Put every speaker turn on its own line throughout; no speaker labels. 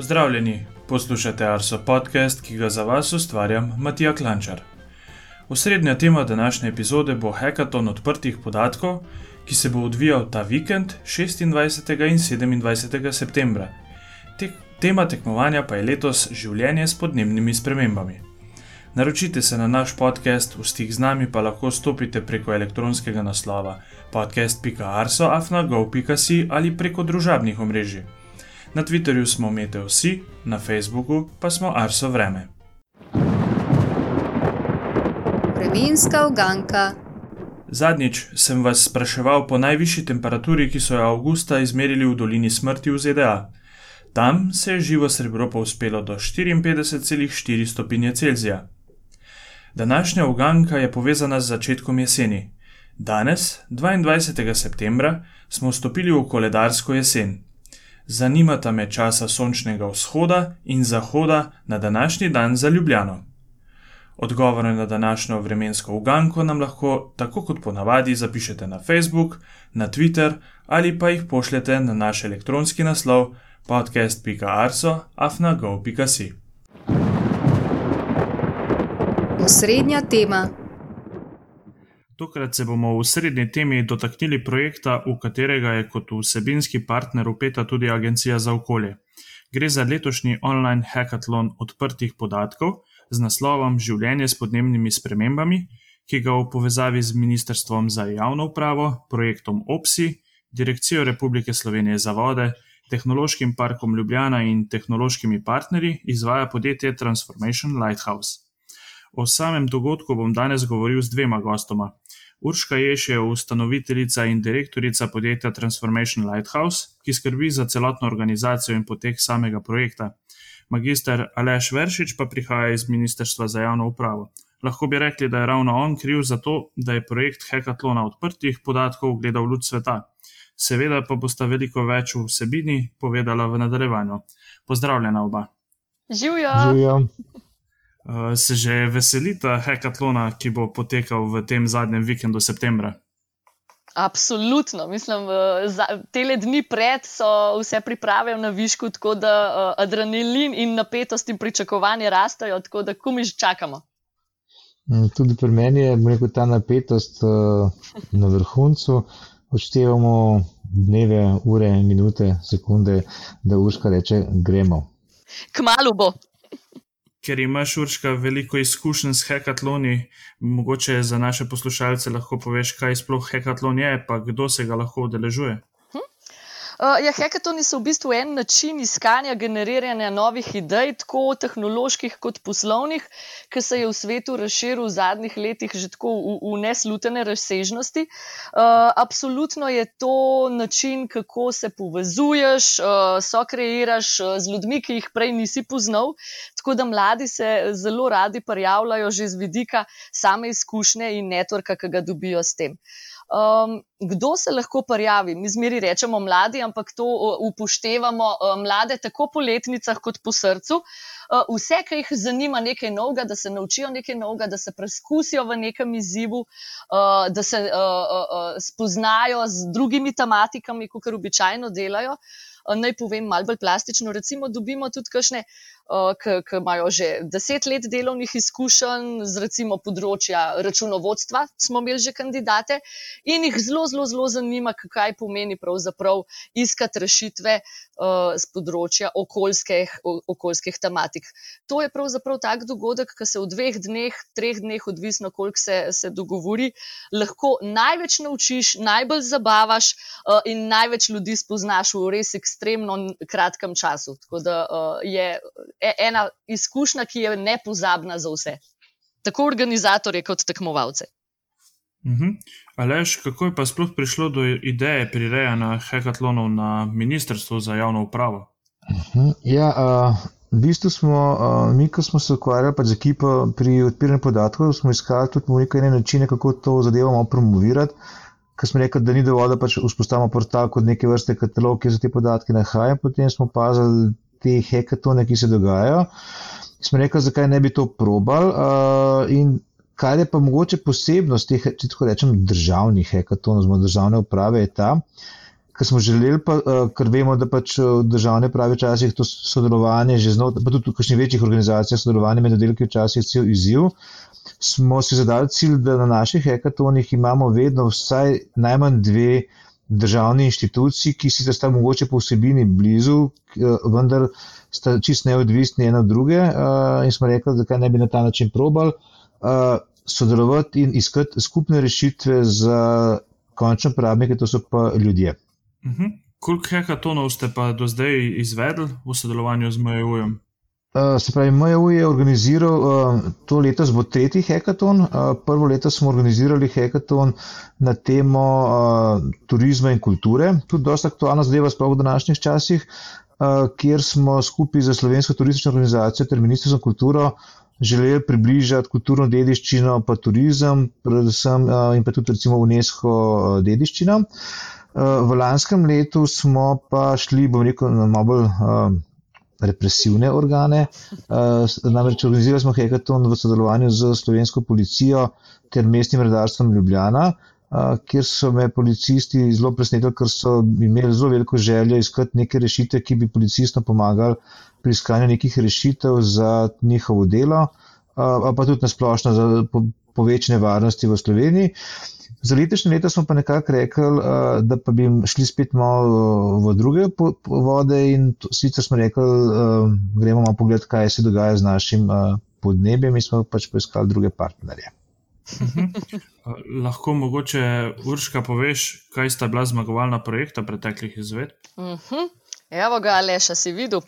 Pozdravljeni, poslušate Arso podcast, ki ga za vas ustvarjam Matija Klančar. Osrednja tema današnje epizode bo hekaton odprtih podatkov, ki se bo odvijal ta vikend 26. in 27. septembra. Te, tema tekmovanja pa je letos življenje s podnebnimi spremembami. Naročite se na naš podcast, v stik z nami pa lahko stopite preko elektronskega naslova podcast.arso.afnago.si ali preko družabnih omrežij. Na Twitterju smo Meteo vsi, na Facebooku pa smo Arso Vreme.
Vremenska uganka.
Zadnjič sem vas spraševal po najvišji temperaturi, ki so jo avgusta izmerili v dolini smrti v ZDA. Tam se je živo srebro povzpelo do 54,4 stopinje Celzija. Današnja uganka je povezana z začetkom jeseni. Danes, 22. septembra, smo vstopili v koledarsko jesen. Zanimata me časa sončnega vzhoda in zahoda na današnji dan za Ljubljano. Odgovore na današnjo vremensko uganko nam lahko, tako kot ponavadi, zapišete na Facebook, na Twitter ali pa jih pošljete na naš elektronski naslov podcast.arso.afnago.si.
Osrednja tema.
Tokrat se bomo v srednji temi dotaknili projekta, v katerega je kot vsebinski partner upeta tudi Agencija za okolje. Gre za letošnji online hackathon odprtih podatkov z naslovom Življenje s podnebnimi spremembami, ki ga v povezavi z Ministrstvom za javno upravo, projektom OPSI, Direkcijo Republike Slovenije za vode, Tehnološkim parkom Ljubljana in tehnološkimi partnerji izvaja podjetje Transformation Lighthouse. O samem dogodku bom danes govoril z dvema gostoma. Urška Ješ je ustanoviteljica in direktorica podjetja Transformation Lighthouse, ki skrbi za celotno organizacijo in potek samega projekta. Magister Aleš Veršič pa prihaja iz Ministrstva za javno upravo. Lahko bi rekli, da je ravno on kriv za to, da je projekt Hekatlona odprtih podatkov gledal luč sveta. Seveda pa bosta veliko več v vsebini povedala v nadaljevanju. Pozdravljena oba.
Živijo.
Živijo.
Uh, se že veselite hekatlona, ki bo potekal v tem zadnjem vikendu septembra?
Absolutno, mislim, te le dni pred so vse priprave na višku, tako da uh, adrenalin in napetost in pričakovanje rastejo, tako da kumiž čakamo.
Mm, tudi pri meni je rekel, ta napetost uh, na vrhuncu. Odštevamo dneve, ure, minute, sekunde, da uška reče: Gremo.
Kmalu bo
ker imaš urška veliko izkušenj s hekatloni, mogoče za naše poslušalce lahko poveš, kaj sploh hekatlon je, pa kdo se ga lahko udeležuje.
Uh, ja, hekatoni so v bistvu en način iskanja, generiranja novih idej, tako tehnoloških kot poslovnih, ki se je v svetu razširil v zadnjih letih že tako v, v neslutene razsežnosti. Uh, absolutno je to način, kako se povezuješ, uh, so kreiraš z ljudmi, ki jih prej nisi poznal. Tako da mladi se zelo radi prijavljajo že z vidika same izkušnje in networka, ki ga dobijo s tem. Um, kdo se lahko prijavi? Mi zmeri rečemo mladi, ampak to upoštevamo uh, mlade tako po letnicah kot po srcu. Uh, vse, ki jih zanima nekaj novega, da se naučijo nekaj novega, da se preizkusijo v nekem izzivu, uh, da se uh, uh, spoznajo z drugimi tematikami, kot običajno delajo. Uh, naj povem malo bolj plastično. Recimo, dobimo tudi kakšne uh, ki imajo že deset let delovnih izkušenj z recimo področja računovodstva, smo imeli že kandidate in jih zelo, zelo, zelo zanima, kaj pomeni pravzaprav iskati rešitve z področja okoljskih, okoljskih tematik. To je pravzaprav tak dogodek, ki se v dveh dneh, treh dneh, odvisno koliko se, se dogovori, lahko največ naučiš, najbolj zabavaš in največ ljudi spoznaš v res ekstremno kratkem času. Tako da je E, ena izkušnja, ki je nepozabna za vse, tako organizatorje kot tekmovalce.
Mhm. Alež, kako je pa sploh prišlo do ideje prirejanja hekatlonov na Ministrstvu za javno upravo?
Mhm. Ja, uh, v bistvu smo, uh, mi, ko smo se ukvarjali pač z ekipo pri odpiranju podatkov, smo iskali tudi nekaj načine, kako to zadevo promovirati. Ker smo rekli, da ni dovolj, da pač vzpostavimo portal kot neke vrste katalog, kjer se te podatke nahajajo, potem smo opazili te hekatone, ki se dogajajo. Smo rekli, zakaj ne bi to probal. Uh, in kar je pa mogoče posebnost teh, če tako rečem, državnih hekatonov, oziroma državne uprave, je ta, kar smo želeli, pa, uh, ker vemo, da pač državne pravi časih to sodelovanje, znotraj, pa tudi v kakšnih večjih organizacijah, sodelovanje med oddelki včasih cel izziv. Smo si zadali cilj, da na naših hekatonih imamo vedno vsaj najmanj dve državni inštituciji, ki si sta mogoče po vsebini blizu, vendar sta čist neodvisni ena od druge uh, in smo rekli, zakaj ne bi na ta način probal uh, sodelovati in iskati skupne rešitve za končne uporabnike, to so pa ljudje.
Uh -huh. Koliko hekatonov ste pa do zdaj izvedli v sodelovanju z MJU-jem?
Uh, se pravi, MJU je organiziral uh, to letos bo tretji hekaton. Uh, prvo leto smo organizirali hekaton na temo uh, turizma in kulture, tudi dosta aktualna zadeva, sploh v današnjih časih, uh, kjer smo skupaj z Slovensko turistično organizacijo ter Ministrstvo za kulturo želeli približati kulturno dediščino, pa turizem, predvsem uh, in pa tudi recimo UNESCO dediščino. Uh, v lanskem letu smo pa šli, bom rekel, malo bolj. Uh, represivne organe. Uh, namreč organizirali smo hekaton v sodelovanju z slovensko policijo ter mestnim redarstvom Ljubljana, uh, kjer so me policisti zelo presnetili, ker so imeli zelo veliko željo iskati neke rešitve, ki bi policistom pomagali pri iskanju nekih rešitev za njihovo delo, uh, pa tudi nasplošno za povečanje varnosti v Sloveniji. Za letošnje leto smo pa nekako rekli, uh, da pa bi šli spet malo v druge vode in sicer smo rekli, uh, gremo malo pogled, kaj se dogaja z našim podnebjem in smo pač poiskali druge partnerje.
Lahko mogoče Urška poveš, kaj sta bila zmagovalna projekta preteklih izvedb? Uh
mhm. -huh. Evo ga, Aleša, si videl.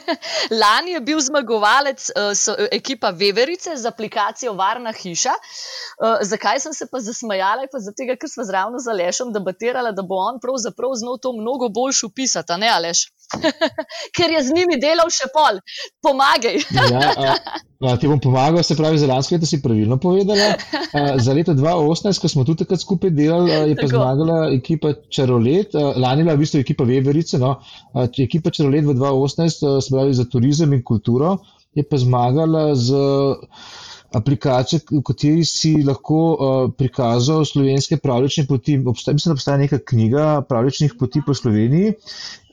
Lani je bil zmagovalec uh, so, uh, ekipa Weberice z aplikacijo Varna hiša. Uh, zakaj sem se pa zasmajala? Pa zato, ker smo zraven z Alešom debatirali, da bo on pravzaprav znal to mnogo boljš upisati, ne Aleš? ker je z njimi delal še pol. Pomagaj.
ja, a, a, ti bom pomagal, se pravi, za lansko leto si pravilno povedala. A, za leto 2018, ko smo tudi takrat skupaj delali, a, je pa Tako. zmagala ekipa Čarolet. A, lani je bila v bistvu ekipa Weberice. No. A, ekipa Čarolet v 2018, a, se pravi, za turizem in kulturo, je pa zmagala z. Aplikacija, v kateri si lahko uh, prikazal slovenske pravlične poti. Obstaja, mislim, da obstaja neka knjiga pravličnih poti po Sloveniji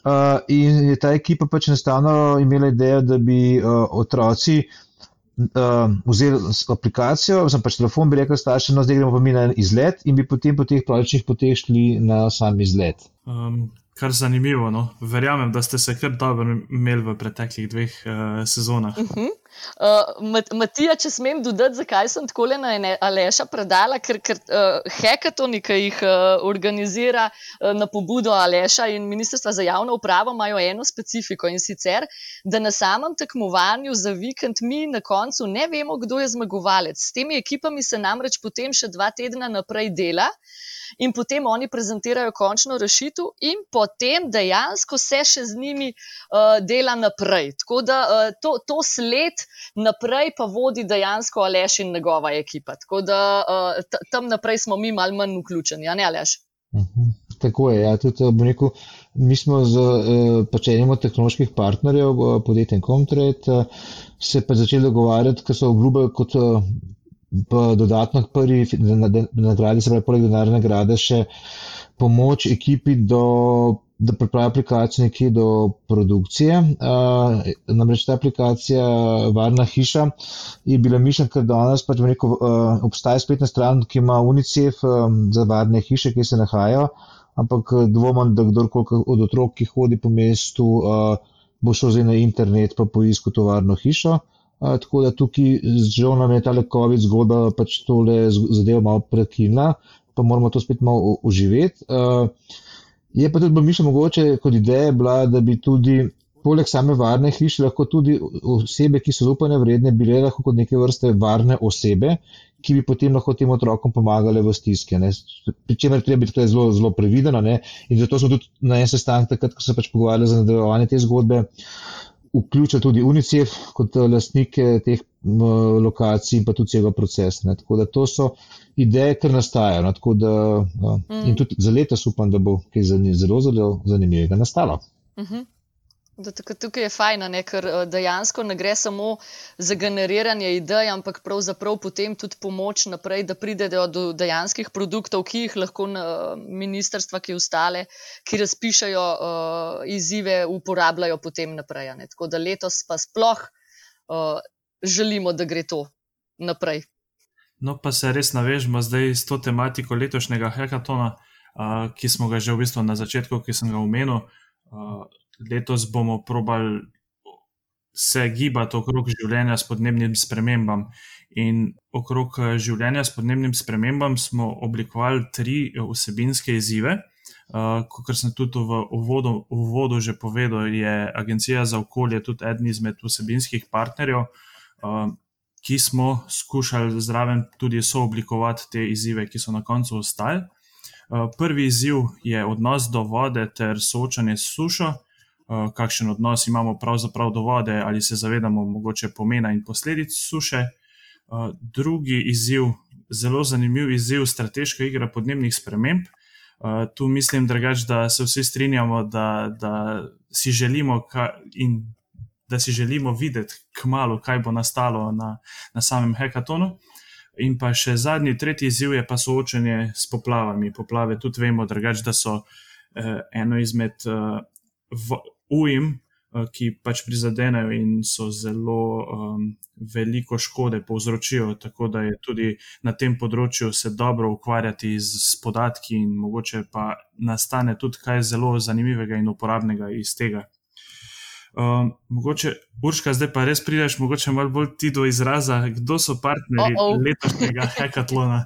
Uh, in je ta ekipa pač enostavno imela idejo, da bi uh, otroci uh, vzeli aplikacijo, sem pač telefon, bi rekel staršem, no zdaj gremo pa mi na izlet in bi potem po teh pravičnih poteh šli na sam izlet. Um,
kar zanimivo. No? Verjamem, da ste se kar dobro imeli v preteklih dveh uh, sezonah. Uh -huh.
Uh, Matija, če smem dodati, zakaj sem tako le na Aleša predala, ker, ker uh, hekatoni, ki jih uh, organizira uh, na pobudo Aleša in Ministrstva za javno upravo, imajo eno specifiko in sicer, da na samem tekmovanju za vikend mi na koncu ne vemo, kdo je zmagovalec. S temi ekipami se namreč potem še dva tedna naprej dela in potem oni prezentirajo končno rešitev, in potem dejansko se še z njimi uh, dela naprej. Tako da uh, to, to sled naprej pa vodi dejansko Aleš in njegova ekipa. Tako da uh, tam naprej smo mi malo manj vključeni, ja, ne Aleš.
Mhm. Tako je. Ja, tudi, rekel, mi smo z pač enim od tehnoloških partnerjev, podjetjem Comtrade, se pa začeli dogovarjati, ker so obljubili kot pa dodatno k prvi nagradi, se pravi, poleg denarne nagrade, še pomoč ekipi, do, da pripravi aplikacijo nekje do produkcije. Uh, namreč ta aplikacija Varna hiša je bila mišljena, ker danes pač rekel, uh, obstaja spletna stran, ki ima UNICEF um, za varne hiše, ki se nahajajo, ampak dvomam, da kdorkoli od otrok, ki hodi po mestu, uh, bo šel zdaj na internet pa poiskal to varno hišo. A, tako da tukaj žal nam je ta COVID zgodba pač tole zadevo malo prekinila, pa moramo to spet malo oživeti. Je pa tudi mišljeno mogoče kot ideja bila, da bi tudi poleg same varne hiše lahko tudi osebe, ki so zaupanja vredne, bile lahko kot neke vrste varne osebe, ki bi potem lahko tem otrokom pomagale v stiske. Pričemer treba biti zelo, zelo prevideno ne? in zato smo tudi na en sestanek takrat, ko se pač pogovarjali za nadaljevanje te zgodbe, vključil tudi UNICEF kot eh, lastnike teh lokacij in pa tudi celega procesa. Ne. Tako da to so ideje, kar nastajajo. No. Da, mm. In tudi za letos upam, da bo kaj zelo, zelo zanimivega nastalo. Mm -hmm.
Tukaj je fajn, ne, ker eh, dejansko ne gre samo za generiranje idej, ampak pravzaprav potem tudi pomoč naprej, da pridejo do dejanskih produktov, ki jih lahko ministrstva, ki ostale, ki razpišajo uh, izzive, uporabljajo potem naprej. Ne. Tako da letos pa sploh uh, želimo, da gre to naprej.
No, pa se res navežemo zdaj s to tematiko letošnjega hekatona, uh, ki smo ga že v bistvu na začetku, ki sem ga omenil. Uh, letos bomo probali se gibati okrog življenja s podnebnim spremembam. In okrog eh, življenja s podnebnim spremembam smo oblikovali tri vsebinske izzive. Uh, kot sem tudi v uvodu, v uvodu že povedal, je Agencija za okolje tudi eden izmed vsebinskih partnerjev, uh, ki smo skušali zraven tudi sooblikovati te izzive, ki so na koncu ostali. Uh, prvi izziv je odnos do vode ter soočanje s sušo. Eh, kakšen odnos imamo pravzaprav do vode, ali se zavedamo mogoče pomena in posledic suše. Eh, drugi izziv, zelo zanimiv izziv, strateška igra podnebnih sprememb. Eh, tu mislim, drugač, da se vsi strinjamo, da, da si želimo in da si želimo videti, kmalo, kaj bo nastalo na, na samem hekatonu. In pa še zadnji, tretji izziv je pa soočanje s poplavami. Poplave tudi vemo, drugač, da so eh, eno izmed eh, ujm, eh, ki pač prizadenejo in so zelo um, veliko škode povzročijo. Tako da je tudi na tem področju se dobro ukvarjati z, z podatki, in mogoče pa nastane tudi kaj zelo zanimivega in uporabnega iz tega. Um, mogoče, Urška, zdaj pa res prideš, mogoče malo bolj ti do izraza, kdo so partnerji oh -oh. letošnjega hekatlona.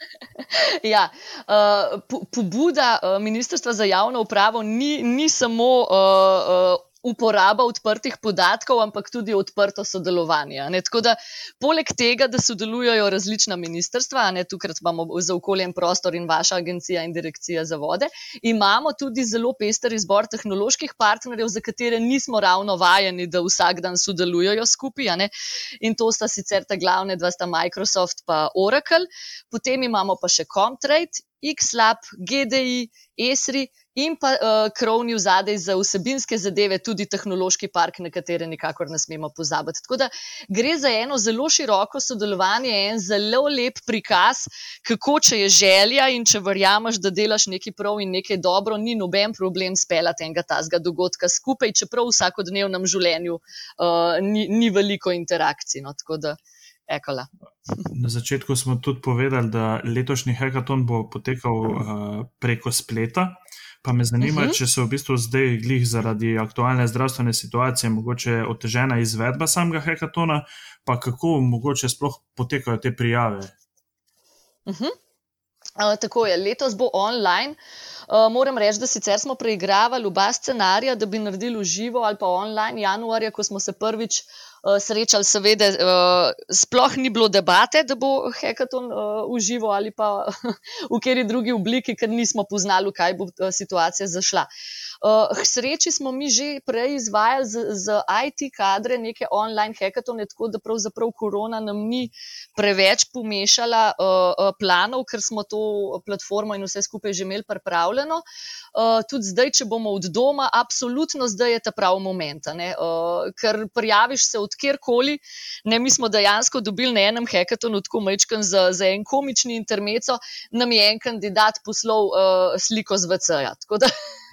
Ja, uh, pobuda uh, Ministrstva za javno upravo ni, ni samo uh, uh, uporaba odprtih podatkov, ampak tudi odprto sodelovanje. Tako da, poleg tega, da sodelujejo različna ministrstva, ne tukaj imamo za okolje in prostor in vaša agencija in direkcija za vode, imamo tudi zelo pester izbor tehnoloških partnerjev, za katere nismo ravno vajeni, da vsak dan sodelujejo skupaj. In to sta sicer ta glavne dva, sta Microsoft in Oracle, potem imamo pa še Comtrade, XLab, GDI, ESRI in pa uh, krovni vzadej za vsebinske zadeve, tudi tehnološki park, na katere nikakor ne smemo pozabiti. Tako da gre za eno zelo široko sodelovanje, en zelo lep prikaz, kako če je želja in če verjameš, da delaš nekaj prav in nekaj dobro, ni noben problem speljati enega tazga dogodka skupaj, čeprav v vsakodnevnem življenju uh, ni, ni veliko interakcij. No, Ekola.
Na začetku smo tudi povedali, da letošnji hekaton bo potekal uh, preko spleta. Pa me zanima, uh mhm. -huh. če se v bistvu zdaj, glih zaradi aktualne zdravstvene situacije, mogoče otežena izvedba samega hekatona, pa kako mogoče sploh potekajo te prijave.
Uh -huh. uh, tako je, letos bo online. Uh, moram reči, da sicer smo preigravali oba scenarija, da bi naredili v živo ali pa online januarja, ko smo se prvič uh, uh, srečali, seveda, uh, sploh ni bilo debate, da bo hekaton uh, uživo ali pa v kateri drugi obliki, ker nismo poznali, kaj bo situacija zašla. Uh, sreči smo mi že prej izvajali z, z IT kadre neke online hekatone, tako da pravzaprav korona nam ni preveč pomešala uh, planov, ker smo to platformo in vse skupaj že imeli pripravljeno. Uh, tudi zdaj, če bomo od doma, absolutno zdaj je ta pravi moment, uh, ker prijaviš se od kjerkoli. Ne, mi smo dejansko dobili na enem hekatonu, tako mečken za, za en komični intermeco, nam je en kandidat poslal uh, sliko z VC-ja.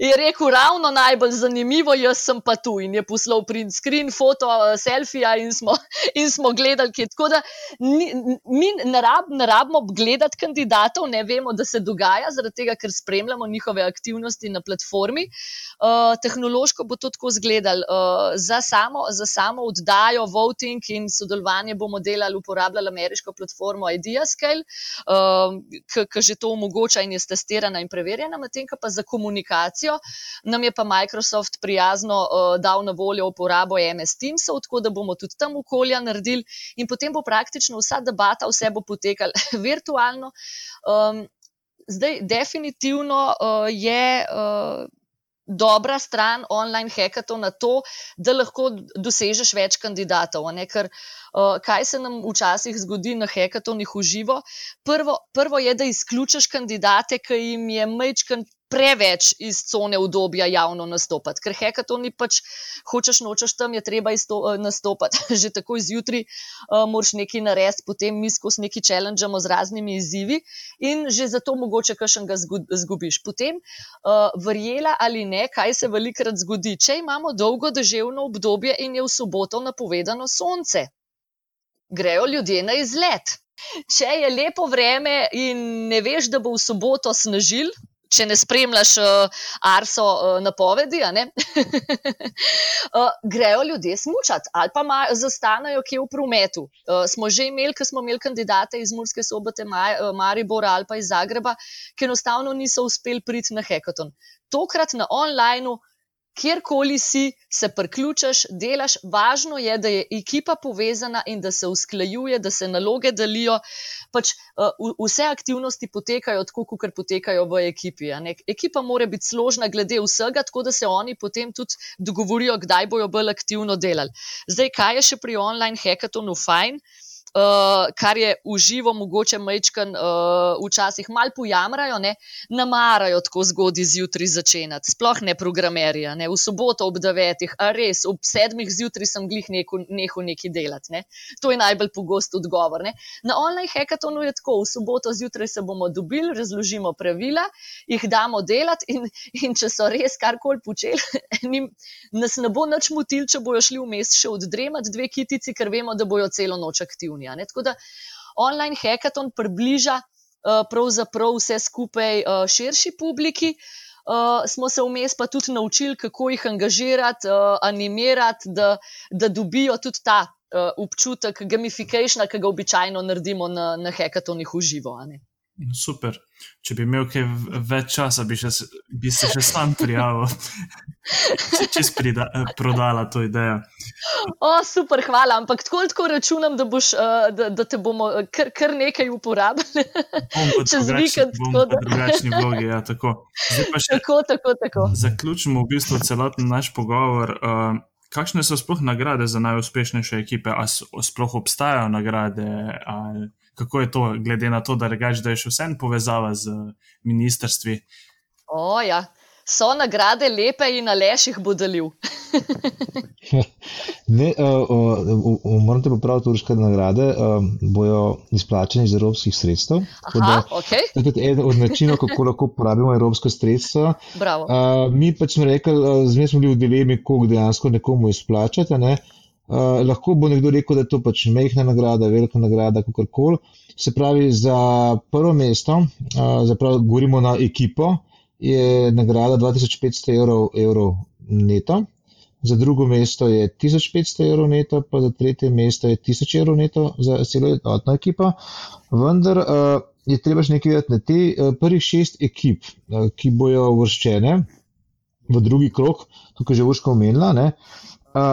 Je rekel, ravno najbolj zanimivo, jaz sem pa tu in je poslal print screen, foto, eh, selfija in smo, in smo gledali, kje. Tako da ni, mi ne, rab, ne rabimo gledati kandidatov, ne vemo, da se dogaja, zaradi tega, ker spremljamo njihove aktivnosti na platformi. Uh, tehnološko bo to tako izgledalo. Uh, za, za samo oddajo, voting in sodelovanje bomo delali, uporabljali ameriško platformo Ideascale, uh, ki že to omogoča in je testirana in preverjena, medtem pa za komunikacijo komunikacijo. Nam je pa Microsoft prijazno uh, dal na voljo uporabo MS Teamsov, tako da bomo tudi tam okolja naredili in potem bo praktično vsa debata, vse bo potekalo virtualno. Um, zdaj, definitivno uh, je. Uh, Dobra stran online hekatona je to, da lahko dosežeš več kandidatov. Ker, uh, kaj se nam včasih zgodi na hekatonih v živo? Prvo, prvo je, da izključiš kandidate, ki jim je mečkan preveč iz cone udobja javno nastopati, ker hekatoni pač hočeš, nočeš tam, je treba isto, uh, nastopati. Že tako izjutri uh, moraš nekaj narediti, potem mi skozi neki challengemo z raznimi izzivi in že zato mogoče kakšnega zgubiš. Potem, uh, verjela ali ne, kaj se velikrat zgodi, če imamo dolgo deževno obdobje in je v soboto napovedano sonce. Grejo ljudje na izlet. Če je lepo vreme in ne veš, da bo v soboto snežil, če ne spremljaš uh, arso uh, napovedi, uh, grejo ljudje smučati ali pa ma, zastanejo kje v prometu. Uh, smo že imeli, ker smo imeli kandidate iz Murske sobote, Maj, uh, Maribora ali pa iz Zagreba, ki enostavno niso uspeli priti na hekaton. Tokrat na onlineu kjerkoli si, se priključiš, delaš. Važno je, da je ekipa povezana in da se usklajuje, da se naloge delijo. Pač, uh, vse aktivnosti potekajo tako, kot potekajo v ekipi. Ekipa mora biti složna glede vsega, tako da se oni potem tudi dogovorijo, kdaj bojo bolj aktivno delali. Zdaj, kaj je še pri online hackatonu fajn? uh, kar je v živo, mogoče majčkan, uh, včasih malo pojamrajo, ne marajo tako zgodaj zjutraj začenjati, sploh ne programerija, ne v soboto ob devetih, a res ob sedmih zjutraj sem glih nehal nekaj delati. Ne? To je najbolj pogost odgovor. Ne? Na online hackatonu je tako, v soboto zjutraj se bomo dobili, razložimo pravila, jih damo delati in, in če so res karkoli počeli, nas ne bo nič motil, če bojo šli vmes še oddremati dve kitici, ker vemo, da bojo celo noč aktivni. Tako da online hackathon približa uh, pravzaprav vse skupaj uh, širši publiki. Uh, smo se vmes pa tudi naučili, kako jih angažirati, uh, animirati, da, da dobijo tudi ta uh, občutek gamification, ki ga običajno naredimo na, na hackathonih v živo.
Super. Če bi imel kaj več časa, bi, še, bi se še sam prijavil, če si prodala to idejo.
O, super, hvala. Ampak tako, tako računam, da, boš, uh, da, da te bomo kar, kar nekaj uporabljali.
Čez vikend. Tako da. Drugačni vlogi, ja, tako.
Še, tako, tako, tako.
Zaključimo v bistvu celoten naš pogovor. Uh, kakšne so sploh nagrade za najuspešnejše ekipe? Ali sploh obstajajo nagrade? Ali kako je to, glede na to, da regaš, da je še vsem povezava z ministrstvi?
O, ja. So nagrade lepe in aleš jih bo delil.
ne, uh, uh, uh, morate pa prav turške nagrade, uh, bojo izplačene iz evropskih sredstev.
Aha, okay.
To je eden od načinov, kako lahko uporabimo evropske sredstva.
Uh,
mi pač smo rekli, uh, zmeraj smo bili v dilemi, koliko dejansko nekomu izplačati. Ne? Uh, Uh, lahko bo nekdo rekel, da je to pač mehna nagrada, velika nagrada, kako koli. Se pravi, za prvo mesto, uh, zapravo, govorimo na ekipo, je nagrada 2500 evrov, evrov neto, za drugo mesto je 1500 evrov neto, pa za tretje mesto je 1000 evrov neto za celo enotno ekipo. Vendar uh, je treba še nekaj vedeti na te uh, prvih šest ekip, uh, ki bojo uvrščene v drugi krok, tukaj že Urška omenila. Uh,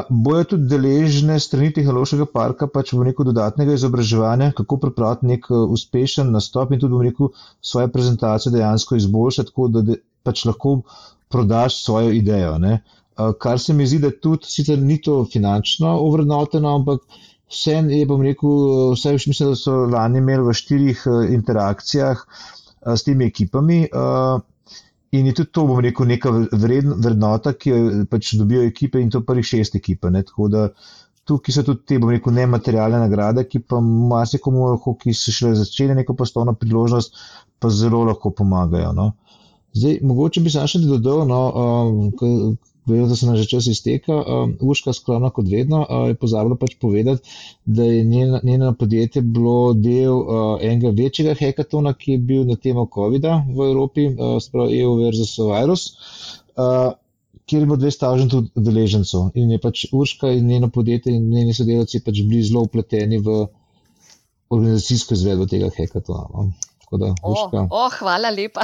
bojo tudi deležne strani tehnološkega parka pač v neko dodatnega izobraževanja, kako pripraviti nek uspešen nastop in tudi v neko svojo prezentacijo dejansko izboljšati, tako da de, pač lahko prodaš svojo idejo. Ne. Kar se mi zdi, da tudi sicer ni to finančno ovrednoteno, ampak vse je, bom rekel, vse več mislim, da so lani imeli v štirih interakcijah s temi ekipami. In je tudi to, bom rekel, neka vredn, vrednota, ki jo pač dobijo ekipe in to prvih šest ekipe. Ne? Tako da tukaj so tudi te, bom rekel, nematerialne nagrade, ki pa marsikomu, ki se šele začne neko poslovno priložnost, pa zelo lahko pomagajo. No? Zdaj, mogoče bi se še dodal, no, Vem, da se nam že čas izteka. Um, Urška, skromna kot vedno, uh, je pozabila pač povedati, da je njeno, njeno podjetje bilo del uh, enega večjega hekatona, ki je bil na temo COVID-a v Evropi, uh, spravo EU versus virus, uh, kjer je bilo 200 udeležencev. In je pač Urška in njeno podjetje in njeni sodelavci pač bili zelo upleteni v organizacijsko izvedbo tega hekatona. No. Da,
oh, oh, hvala lepa.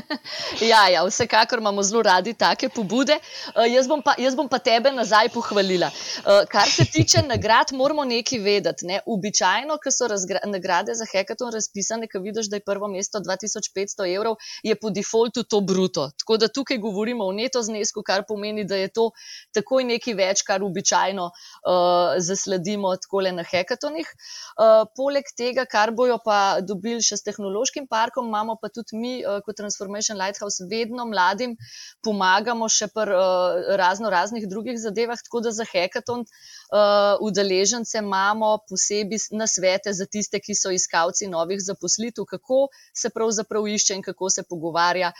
ja, ja, vsekakor imamo zelo radi take pobude. Uh, jaz, bom pa, jaz bom pa tebe nazaj pohvalila. Uh, kar se tiče nagrad, moramo nekaj vedeti. Ne? Običajno, ko so nagrade za hekaton razpisane, ko vidiš, da je prvo mesto 2500 evrov, je po defaultu to bruto. Tako da tukaj govorimo o neto znesku, kar pomeni, da je to takoj nekaj več, kar običajno uh, zasledimo takole na hekatonih. Uh, poleg tega, kar bojo pa dobili še s tehnologijo, tehnološkim parkom, imamo pa tudi mi, kot Transformation Lighthouse, vedno mladim pomagamo še pri razno raznih drugih zadevah, tako da za hekaton udeležence imamo posebej na svete za tiste, ki so iskalci novih zaposlitev, kako se pravzaprav išče in kako se pogovarja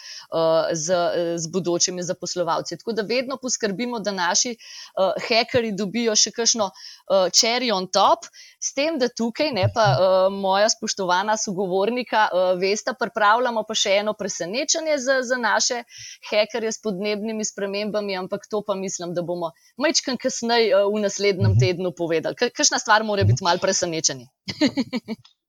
z, z bodočimi zaposlovalci. Tako da vedno poskrbimo, da naši hekerji dobijo še kakšno cherry on top, s tem, da tukaj, ne pa moja spoštovana sogovornika, veste, pripravljamo pa še eno presenečenje za, za naše hekerje s podnebnimi spremembami, ampak to pa mislim, da bomo majčkam kasneje v naslednjem tednu povedali. Kakšna stvar mora biti mal presenečenje?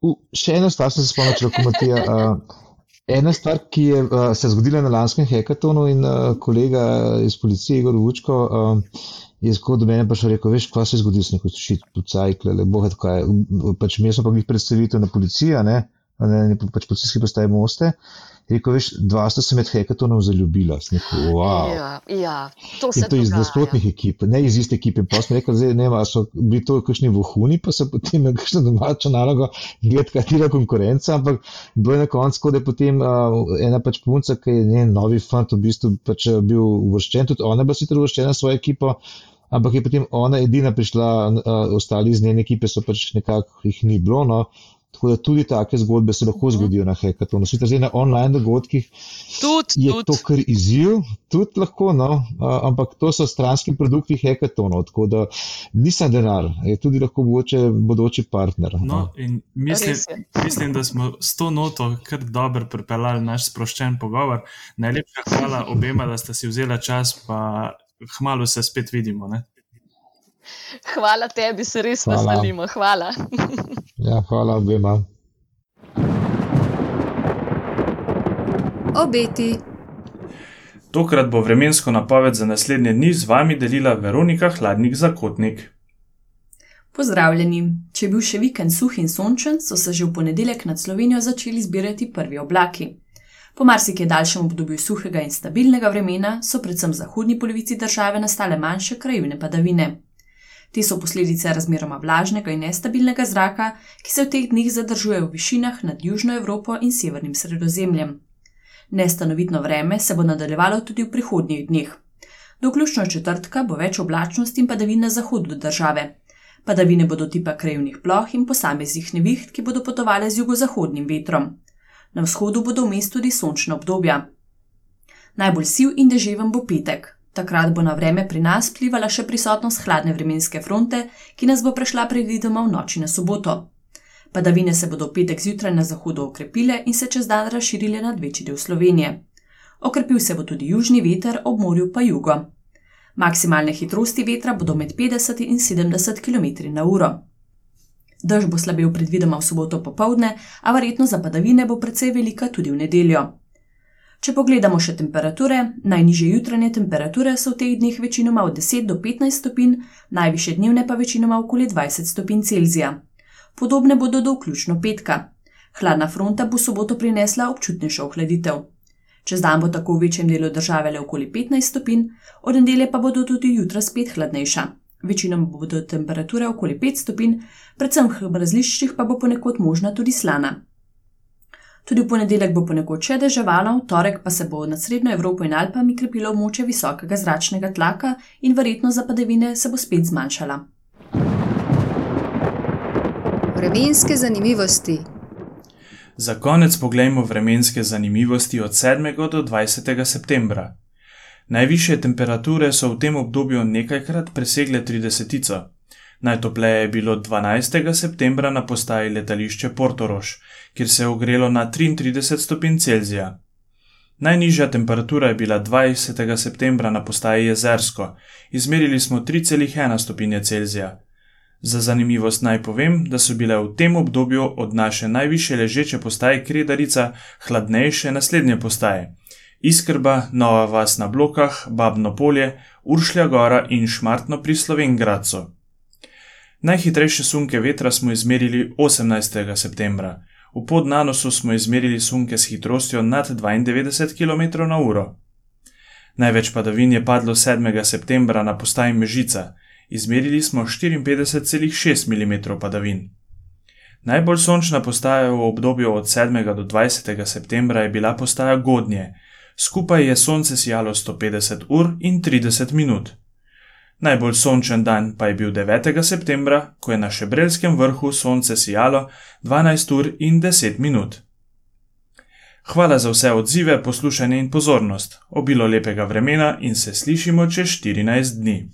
uh, še eno stvar sem se spomnil, lahko Matija. Uh, ena stvar, ki je uh, se zgodila na lanskem hekatonu in uh, kolega iz policije, Igor Vučko, uh, je tako do mene prišel in rekel, veš, kaj se je zgodilo s neko šit, pucajkle, le bohe, kaj. Pač mi smo pa jih predstavitev na policijo, ne, ne, ne pač policijski postaje moste. Rekel, veš, dva sta se med hekatonom zaljubila. Rekel, wow.
Ja, ja, to se
je. To iz nasprotnih ekip, ne iz iste ekipe. Pa smo rekli, zdaj ne vem, so bili to kakšni vohuni, pa so potem imeli kakšno domačo nalogo, gled, katera konkurenca, ampak bilo je na koncu, da je potem uh, ena pač punca, ki je njen novi fant v bistvu pač bil uvrščen, tudi ona pa si tudi uvrščena svojo ekipo ampak je potem ona edina prišla, uh, ostali iz njene ekipe so pač nekako jih ni bilo. No. Tako da tudi take zgodbe se lahko mhm. zgodijo na hekatonu. Sicer zdaj na online dogodkih
tud,
je
tud.
to kar izziv, tudi lahko, no, ampak to so stranski produkti hekatonov, tako da nisem denar, je tudi lahko bodoče, bodoči partner.
No, in mislim, mislim, da smo s to noto kar dobro pripeljali naš sproščen pogovor. Najlepša hvala obema, da ste si vzela čas, pa hmalo se spet vidimo. Ne?
Hvala tebi, se res veselimo. Hvala.
ja, hvala obema.
Obeti.
Tokrat bo vremensko napoved za naslednje dni z vami delila Veronika Hladnik Zakotnik.
Pozdravljeni. Če je bil še vikend suh in sončen, so se že v ponedeljek nad Slovenijo začeli zbirati prvi oblaki. Po marsikaj daljšem obdobju suhega in stabilnega vremena so predvsem v zahodni polovici države nastale manjše krajivne padavine. Te so posledice razmeroma vlažnega in nestabilnega zraka, ki se v teh dneh zadržuje v višinah nad Južno Evropo in severnim sredozemljem. Nestanovitno vreme se bo nadaljevalo tudi v prihodnjih dneh. Do ključno četrtka bo več oblačnosti in padavin na zahodu države. Padavine bodo tipa krajivnih ploh in posameznih neviht, ki bodo potovale z jugozahodnim vetrom na vzhodu bodo vmes tudi sončna obdobja. Najbolj siv in deževen bo petek. Takrat bo na vreme pri nas plivala še prisotnost hladne vremenske fronte, ki nas bo prešla predvidoma v noči na soboto. Padavine se bodo v petek zjutraj na zahodu okrepile in se čez dan razširile nad večji del Slovenije. Okrepil se bo tudi južni veter, ob morju pa jugo. Maksimalne hitrosti vetra bodo med 50 in 70 km/h. Dež bo slabel predvidoma v soboto popovdne, a verjetno za padavine bo precej velika tudi v nedeljo. Če pogledamo še temperature, najnižje jutranje temperature so v teh dneh večinoma od 10 do 15 stopinj, najviše dnevne pa večinoma okoli 20 stopinj Celzija. Podobne bodo do vključno petka. Hladna fronta bo soboto prinesla občutnejšo ohladitev. Čez dan bo tako v večjem delu države le okoli 15 stopinj, od nedelje pa bodo tudi jutra spet hladnejša. Večinoma bodo temperature okoli 5 stopinj, predvsem v mrzliščih pa bo ponekod možna tudi slana. Tudi v ponedeljek bo ponekod še deževalo, v torek pa se bo nad Srednjo Evropo in Alpami krepilo območje visokega zračnega tlaka in verjetnost za padavine se bo spet zmanjšala.
Vremenske zanimivosti.
Za konec poglejmo vremenske zanimivosti od 7. do 20. septembra. Najvišje temperature so v tem obdobju nekajkrat presegle 30. Najtopleje je bilo 12. septembra na postaji letališče Portorož, kjer se je ogrelo na 33 stopinj Celzija. Najnižja temperatura je bila 20. septembra na postaji Jezersko, izmerili smo 3,1 stopinje Celzija. Za zanimivost naj povem, da so bile v tem obdobju od naše najviše ležeče postaje Kredarica hladnejše naslednje postaje. Iskrba, Nova vas na blokah, Babno polje, Uršlja gora in Šmartno pri Slovengradcu. Najhitrejše sunke vetra smo izmerili 18. septembra, v podnanosu smo izmerili sunke s hitrostjo nad 92 km/h. Največ padavin je padlo 7. septembra na postaji Mežica, izmerili smo 54,6 mm padavin. Najbolj sončna postaja v obdobju od 7. do 20. septembra je bila postaja Godnje, skupaj je sonce sijalo 150 ur in 30 minut. Najbolj sončen dan pa je bil 9. septembra, ko je na Šebrelskem vrhu sonce sijalo 12 ur in 10 minut. Hvala za vse odzive, poslušanje in pozornost, obilo lepega vremena in se slišimo čez 14 dni.